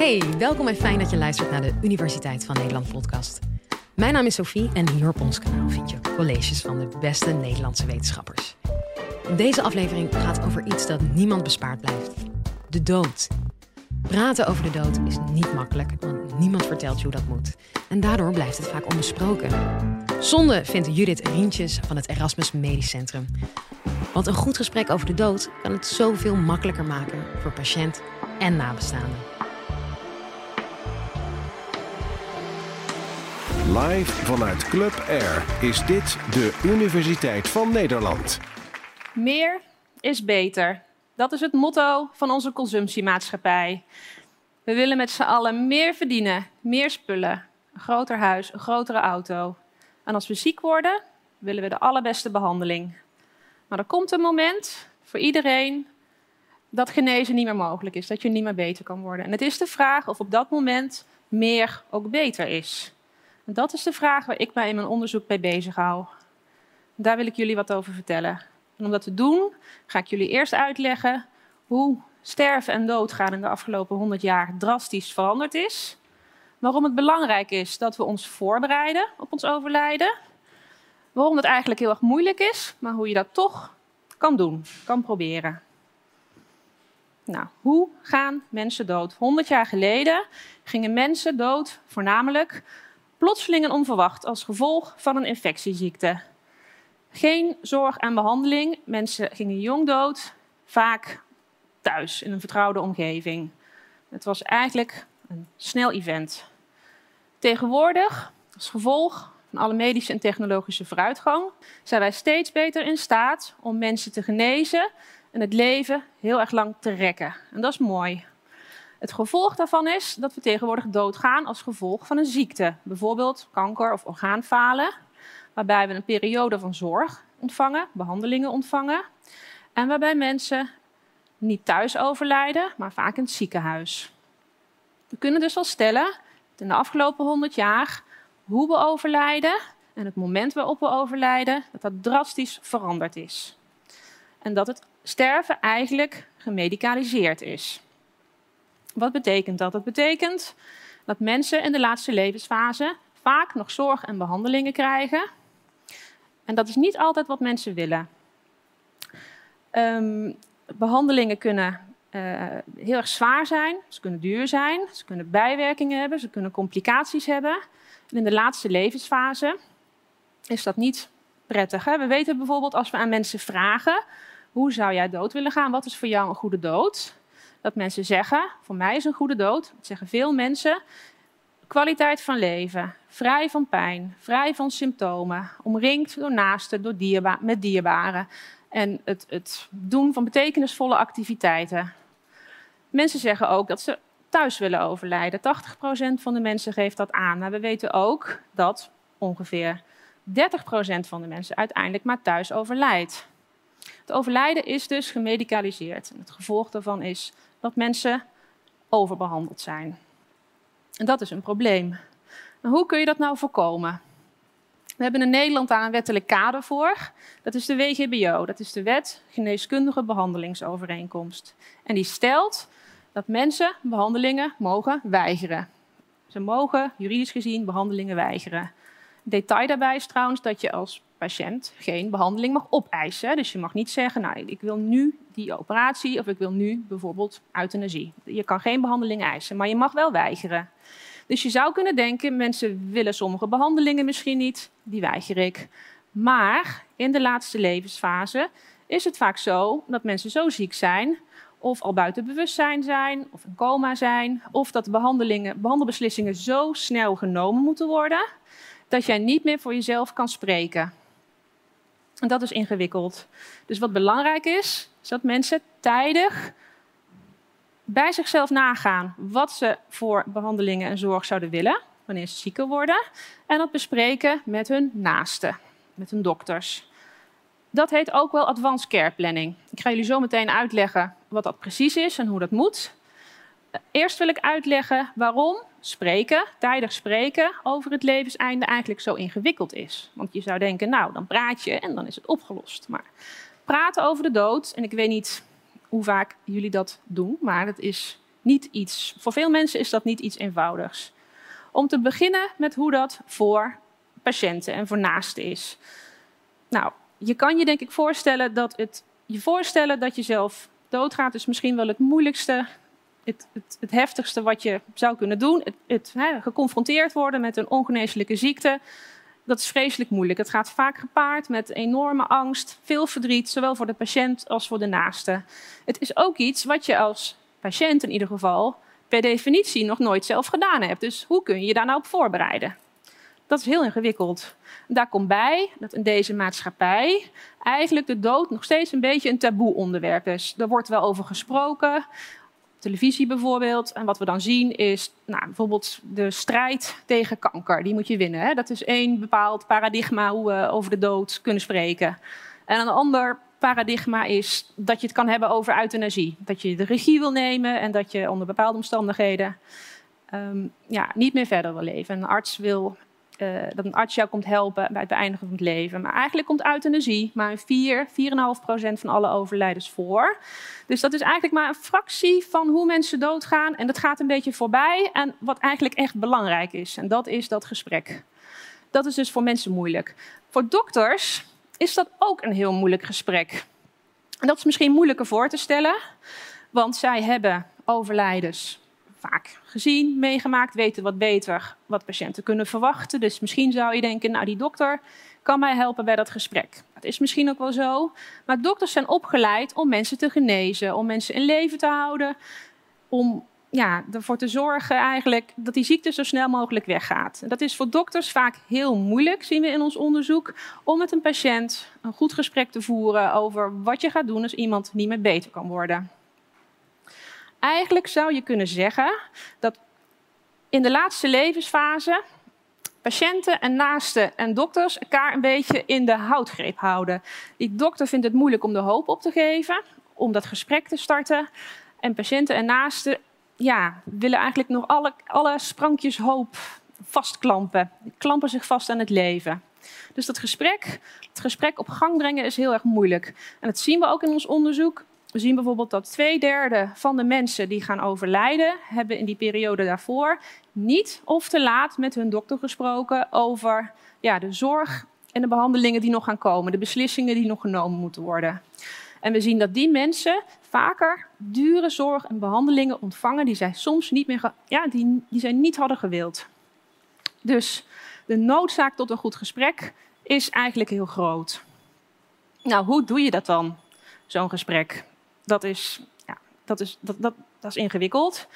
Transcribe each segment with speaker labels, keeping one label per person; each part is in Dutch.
Speaker 1: Hey, welkom en fijn dat je luistert naar de Universiteit van Nederland podcast. Mijn naam is Sophie en hier op ons kanaal vind je colleges van de beste Nederlandse wetenschappers. Deze aflevering gaat over iets dat niemand bespaard blijft: de dood. Praten over de dood is niet makkelijk, want niemand vertelt je hoe dat moet. En daardoor blijft het vaak onbesproken. Zonde vindt Judith Rientjes van het Erasmus Medisch Centrum. Want een goed gesprek over de dood kan het zoveel makkelijker maken voor patiënt en nabestaanden.
Speaker 2: Live vanuit Club Air is dit de Universiteit van Nederland.
Speaker 3: Meer is beter. Dat is het motto van onze consumptiemaatschappij. We willen met z'n allen meer verdienen, meer spullen, een groter huis, een grotere auto. En als we ziek worden, willen we de allerbeste behandeling. Maar er komt een moment voor iedereen dat genezen niet meer mogelijk is, dat je niet meer beter kan worden. En het is de vraag of op dat moment meer ook beter is. Dat is de vraag waar ik mij in mijn onderzoek bij bezig hou. Daar wil ik jullie wat over vertellen. En om dat te doen, ga ik jullie eerst uitleggen hoe sterven en doodgaan in de afgelopen 100 jaar drastisch veranderd is. Waarom het belangrijk is dat we ons voorbereiden op ons overlijden. Waarom het eigenlijk heel erg moeilijk is, maar hoe je dat toch kan doen, kan proberen. Nou, hoe gaan mensen dood? 100 jaar geleden gingen mensen dood voornamelijk plotseling en onverwacht als gevolg van een infectieziekte. Geen zorg en behandeling. Mensen gingen jong dood, vaak thuis in een vertrouwde omgeving. Het was eigenlijk een snel event. Tegenwoordig, als gevolg van alle medische en technologische vooruitgang, zijn wij steeds beter in staat om mensen te genezen en het leven heel erg lang te rekken. En dat is mooi. Het gevolg daarvan is dat we tegenwoordig doodgaan als gevolg van een ziekte, bijvoorbeeld kanker of orgaanfalen, waarbij we een periode van zorg ontvangen, behandelingen ontvangen, en waarbij mensen niet thuis overlijden, maar vaak in het ziekenhuis. We kunnen dus wel stellen dat in de afgelopen 100 jaar hoe we overlijden en het moment waarop we overlijden, dat dat drastisch veranderd is. En dat het sterven eigenlijk gemedicaliseerd is. Wat betekent dat? Dat betekent dat mensen in de laatste levensfase vaak nog zorg en behandelingen krijgen. En dat is niet altijd wat mensen willen. Um, behandelingen kunnen uh, heel erg zwaar zijn, ze kunnen duur zijn, ze kunnen bijwerkingen hebben, ze kunnen complicaties hebben. En in de laatste levensfase is dat niet prettig. Hè? We weten bijvoorbeeld als we aan mensen vragen: hoe zou jij dood willen gaan? Wat is voor jou een goede dood? Dat mensen zeggen: voor mij is een goede dood. Dat zeggen veel mensen. Kwaliteit van leven, vrij van pijn, vrij van symptomen, omringd door naasten, door met dierbaren en het, het doen van betekenisvolle activiteiten. Mensen zeggen ook dat ze thuis willen overlijden. 80% van de mensen geeft dat aan. Maar we weten ook dat ongeveer 30% van de mensen uiteindelijk maar thuis overlijdt. Het overlijden is dus gemedicaliseerd. Het gevolg daarvan is dat mensen overbehandeld zijn. En dat is een probleem. Nou, hoe kun je dat nou voorkomen? We hebben in Nederland daar een wettelijk kader voor. Dat is de WGBO, dat is de Wet Geneeskundige Behandelingsovereenkomst. En die stelt dat mensen behandelingen mogen weigeren. Ze mogen juridisch gezien behandelingen weigeren. Detail daarbij is trouwens dat je als patiënt geen behandeling mag opeisen. Dus je mag niet zeggen, nou, ik wil nu die operatie of ik wil nu bijvoorbeeld euthanasie. Je kan geen behandeling eisen, maar je mag wel weigeren. Dus je zou kunnen denken, mensen willen sommige behandelingen misschien niet, die weiger ik. Maar in de laatste levensfase is het vaak zo dat mensen zo ziek zijn, of al buiten bewustzijn zijn, of in coma zijn, of dat de behandelingen, behandelbeslissingen zo snel genomen moeten worden, dat jij niet meer voor jezelf kan spreken. En dat is ingewikkeld. Dus wat belangrijk is, is dat mensen tijdig bij zichzelf nagaan wat ze voor behandelingen en zorg zouden willen wanneer ze zieker worden. En dat bespreken met hun naasten, met hun dokters. Dat heet ook wel advanced care planning. Ik ga jullie zo meteen uitleggen wat dat precies is en hoe dat moet. Eerst wil ik uitleggen waarom spreken, tijdig spreken over het levenseinde eigenlijk zo ingewikkeld is. Want je zou denken, nou, dan praat je en dan is het opgelost. Maar praten over de dood, en ik weet niet hoe vaak jullie dat doen, maar het is niet iets, voor veel mensen is dat niet iets eenvoudigs. Om te beginnen met hoe dat voor patiënten en voor naasten is. Nou, je kan je denk ik voorstellen dat het je voorstellen dat je zelf doodgaat is misschien wel het moeilijkste, het, het, heftigste wat je zou kunnen doen. Het hè, geconfronteerd worden met een ongeneeslijke ziekte, dat is vreselijk moeilijk. Het gaat vaak gepaard met enorme angst, veel verdriet, zowel voor de patiënt als voor de naaste. Het is ook iets wat je als patiënt in ieder geval per definitie nog nooit zelf gedaan hebt. Dus hoe kun je je daar nou op voorbereiden? Dat is heel ingewikkeld. Daar komt bij dat in deze maatschappij eigenlijk de dood nog steeds een beetje een taboe onderwerp is. Er wordt wel over gesproken, televisie bijvoorbeeld. En wat we dan zien is nou, bijvoorbeeld de strijd tegen kanker. Die moet je winnen. Hè? Dat is één bepaald paradigma hoe we over de dood kunnen spreken. En een ander paradigma is dat je het kan hebben over euthanasie. Dat je de regie wil nemen en dat je onder bepaalde omstandigheden um, ja, niet meer verder wil leven. Een arts wil uh, dat een arts jou komt helpen bij het beëindigen van het leven. Maar eigenlijk komt euthanasie maar 4, 4,5 procent van alle overlijdens voor. Dus dat is eigenlijk maar een fractie van hoe mensen doodgaan. En dat gaat een beetje voorbij aan wat eigenlijk echt belangrijk is. En dat is dat gesprek. Dat is dus voor mensen moeilijk. Voor dokters is dat ook een heel moeilijk gesprek. En dat is misschien moeilijker voor te stellen, want zij hebben overlijdens vaak gezien, meegemaakt, weten wat beter wat patiënten kunnen verwachten. Dus misschien zou je denken, nou die dokter kan mij helpen bij dat gesprek. Dat is misschien ook wel zo. Maar dokters zijn opgeleid om mensen te genezen, om mensen in leven te houden, om ja, ervoor te zorgen eigenlijk dat die ziekte zo snel mogelijk weggaat. Dat is voor dokters vaak heel moeilijk, zien we in ons onderzoek, om met een patiënt een goed gesprek te voeren over wat je gaat doen als iemand niet meer beter kan worden. Eigenlijk zou je kunnen zeggen dat in de laatste levensfase patiënten en naasten en dokters elkaar een beetje in de houtgreep houden. Die dokter vindt het moeilijk om de hoop op te geven, om dat gesprek te starten. En patiënten en naasten ja, willen eigenlijk nog alle, alle sprankjes hoop vastklampen. Die klampen zich vast aan het leven. Dus dat gesprek, het gesprek op gang brengen is heel erg moeilijk. En dat zien we ook in ons onderzoek. We zien bijvoorbeeld dat twee derde van de mensen die gaan overlijden, hebben in die periode daarvoor niet of te laat met hun dokter gesproken over ja, de zorg en de behandelingen die nog gaan komen, de beslissingen die nog genomen moeten worden. En we zien dat die mensen vaker dure zorg en behandelingen ontvangen die zij soms niet meer, ja, die, die niet hadden gewild. Dus de noodzaak tot een goed gesprek is eigenlijk heel groot. Nou, hoe doe je dat dan, zo'n gesprek? Dat is, ja, dat is, dat, dat, dat is ingewikkeld.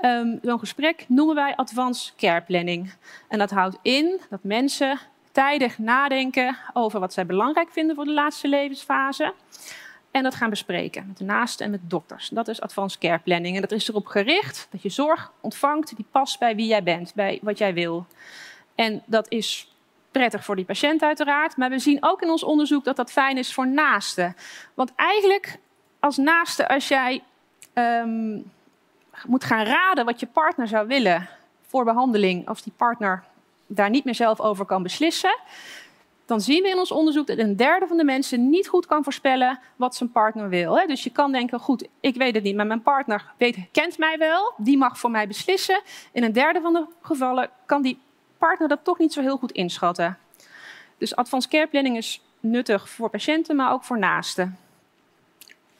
Speaker 3: Um, Zo'n gesprek noemen wij advanced care planning. En dat houdt in dat mensen tijdig nadenken over wat zij belangrijk vinden voor de laatste levensfase. En dat gaan bespreken met de naasten en met dokters. Dat is advanced care planning. En dat is erop gericht dat je zorg ontvangt die past bij wie jij bent, bij wat jij wil. En dat is prettig voor die patiënt uiteraard. Maar we zien ook in ons onderzoek dat dat fijn is voor naasten. Want eigenlijk als naaste, als jij um, moet gaan raden wat je partner zou willen voor behandeling, als die partner daar niet meer zelf over kan beslissen, dan zien we in ons onderzoek dat een derde van de mensen niet goed kan voorspellen wat zijn partner wil. Dus je kan denken, goed, ik weet het niet, maar mijn partner weet, kent mij wel, die mag voor mij beslissen. In een derde van de gevallen kan die partner dat toch niet zo heel goed inschatten. Dus advanced care planning is nuttig voor patiënten, maar ook voor naasten.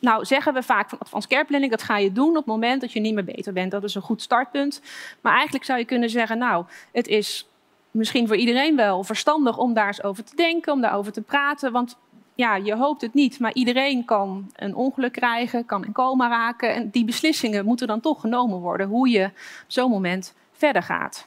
Speaker 3: Nou zeggen we vaak van advanced care planning, dat ga je doen op het moment dat je niet meer beter bent. Dat is een goed startpunt. Maar eigenlijk zou je kunnen zeggen, nou, het is misschien voor iedereen wel verstandig om daar eens over te denken, om daarover te praten. Want ja, je hoopt het niet, maar iedereen kan een ongeluk krijgen, kan in coma raken. En die beslissingen moeten dan toch genomen worden, hoe je op zo'n moment verder gaat.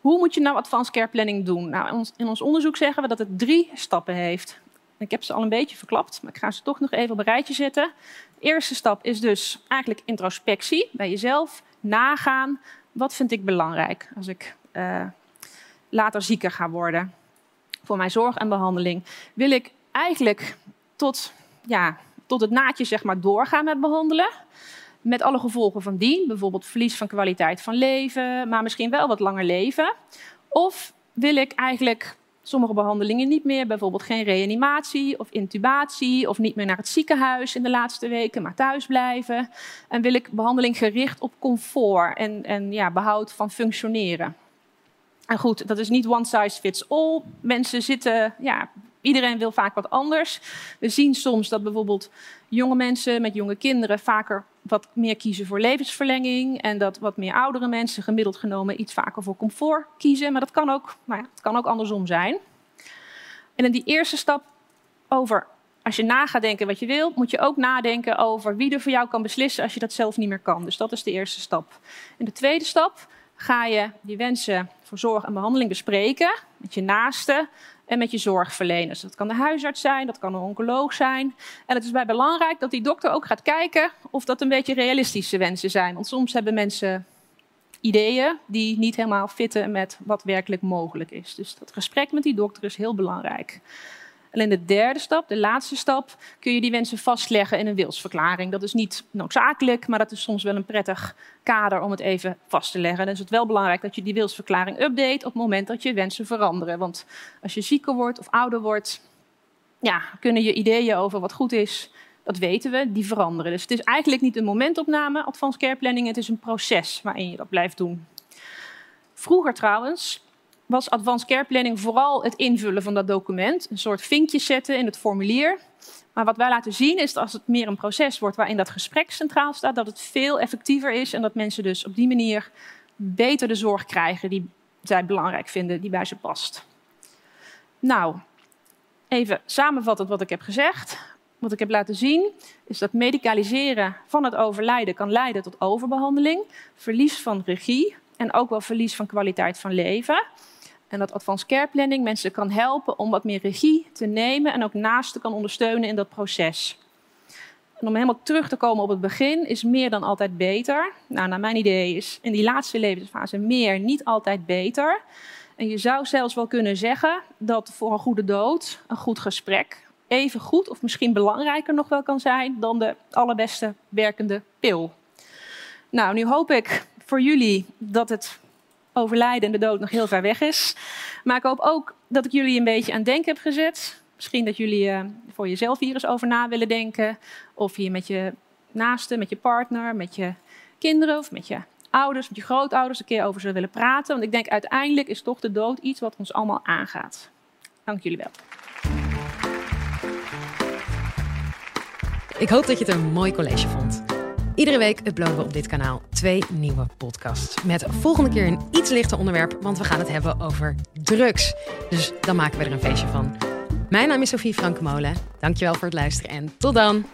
Speaker 3: Hoe moet je nou advanced care planning doen? Nou, in ons onderzoek zeggen we dat het drie stappen heeft. Ik heb ze al een beetje verklapt, maar ik ga ze toch nog even op een rijtje zetten. De eerste stap is dus eigenlijk introspectie, bij jezelf nagaan. Wat vind ik belangrijk als ik uh, later zieker ga worden? Voor mijn zorg en behandeling. Wil ik eigenlijk tot, ja, tot het naadje zeg maar, doorgaan met behandelen? Met alle gevolgen van dien, bijvoorbeeld verlies van kwaliteit van leven, maar misschien wel wat langer leven. Of wil ik eigenlijk sommige behandelingen niet meer. Bijvoorbeeld geen reanimatie of intubatie of niet meer naar het ziekenhuis in de laatste weken, maar thuis blijven. En wil ik behandeling gericht op comfort en, en ja, behoud van functioneren. En goed, dat is niet one size fits all. Mensen zitten, ja, iedereen wil vaak wat anders. We zien soms dat bijvoorbeeld jonge mensen met jonge kinderen vaker wat meer kiezen voor levensverlenging. En dat wat meer oudere mensen gemiddeld genomen iets vaker voor comfort kiezen. Maar dat kan ook, maar ja, het kan ook andersom zijn. En in die eerste stap over, als je na gaat denken wat je wil, moet je ook nadenken over wie er voor jou kan beslissen als je dat zelf niet meer kan. Dus dat is de eerste stap. En de tweede stap ga je die wensen voor zorg en behandeling bespreken met je naasten en met je zorgverleners. Dat kan de huisarts zijn, dat kan een oncoloog zijn. En het is bij belangrijk dat die dokter ook gaat kijken of dat een beetje realistische wensen zijn. Want soms hebben mensen ideeën die niet helemaal fitten met wat werkelijk mogelijk is. Dus dat gesprek met die dokter is heel belangrijk. Alleen de derde stap, de laatste stap, kun je die wensen vastleggen in een wilsverklaring. Dat is niet noodzakelijk, maar dat is soms wel een prettig kader om het even vast te leggen. Dan is het wel belangrijk dat je die wilsverklaring update op het moment dat je wensen veranderen. Want als je zieker wordt of ouder wordt, ja, kunnen je ideeën over wat goed is, dat weten we, die veranderen. Dus het is eigenlijk niet een momentopname, advanced care planning, het is een proces waarin je dat blijft doen. Vroeger trouwens was advanced care planning vooral het invullen van dat document. Een soort vinkje zetten in het formulier. Maar wat wij laten zien is dat als het meer een proces wordt waarin dat gesprek centraal staat, dat het veel effectiever is en dat mensen dus op die manier beter de zorg krijgen die zij belangrijk vinden, die bij ze past. Nou, even samenvattend wat ik heb gezegd. Wat ik heb laten zien is dat medicaliseren van het overlijden kan leiden tot overbehandeling, verlies van regie en ook wel verlies van kwaliteit van leven. En dat advanced care planning mensen kan helpen om wat meer regie te nemen en ook naast te kan ondersteunen in dat proces. Om helemaal terug te komen op het begin, is meer dan altijd beter. Nou, naar mijn idee is in die laatste levensfase meer niet altijd beter. En je zou zelfs wel kunnen zeggen dat voor een goede dood een goed gesprek even goed of misschien belangrijker nog wel kan zijn dan de allerbeste werkende pil. Nou, nu hoop ik voor jullie dat het overlijden en de dood nog heel ver weg is. Maar ik hoop ook dat ik jullie een beetje aan denken heb gezet. Misschien dat jullie uh, voor jezelf hier eens over na willen denken. Of hier met je naasten, met je partner, met je kinderen of met je ouders, met je grootouders een keer over zullen willen praten. Want ik denk uiteindelijk is toch de dood iets wat ons allemaal aangaat. Dank jullie wel.
Speaker 1: Ik hoop dat je het een mooi college vond. Iedere week uploaden we op dit kanaal twee nieuwe podcasts. Met volgende keer een iets lichter onderwerp, want we gaan het hebben over drugs. Dus dan maken we er een feestje van. Mijn naam is Sophie Frankemolen. Dankjewel voor het luisteren en tot dan!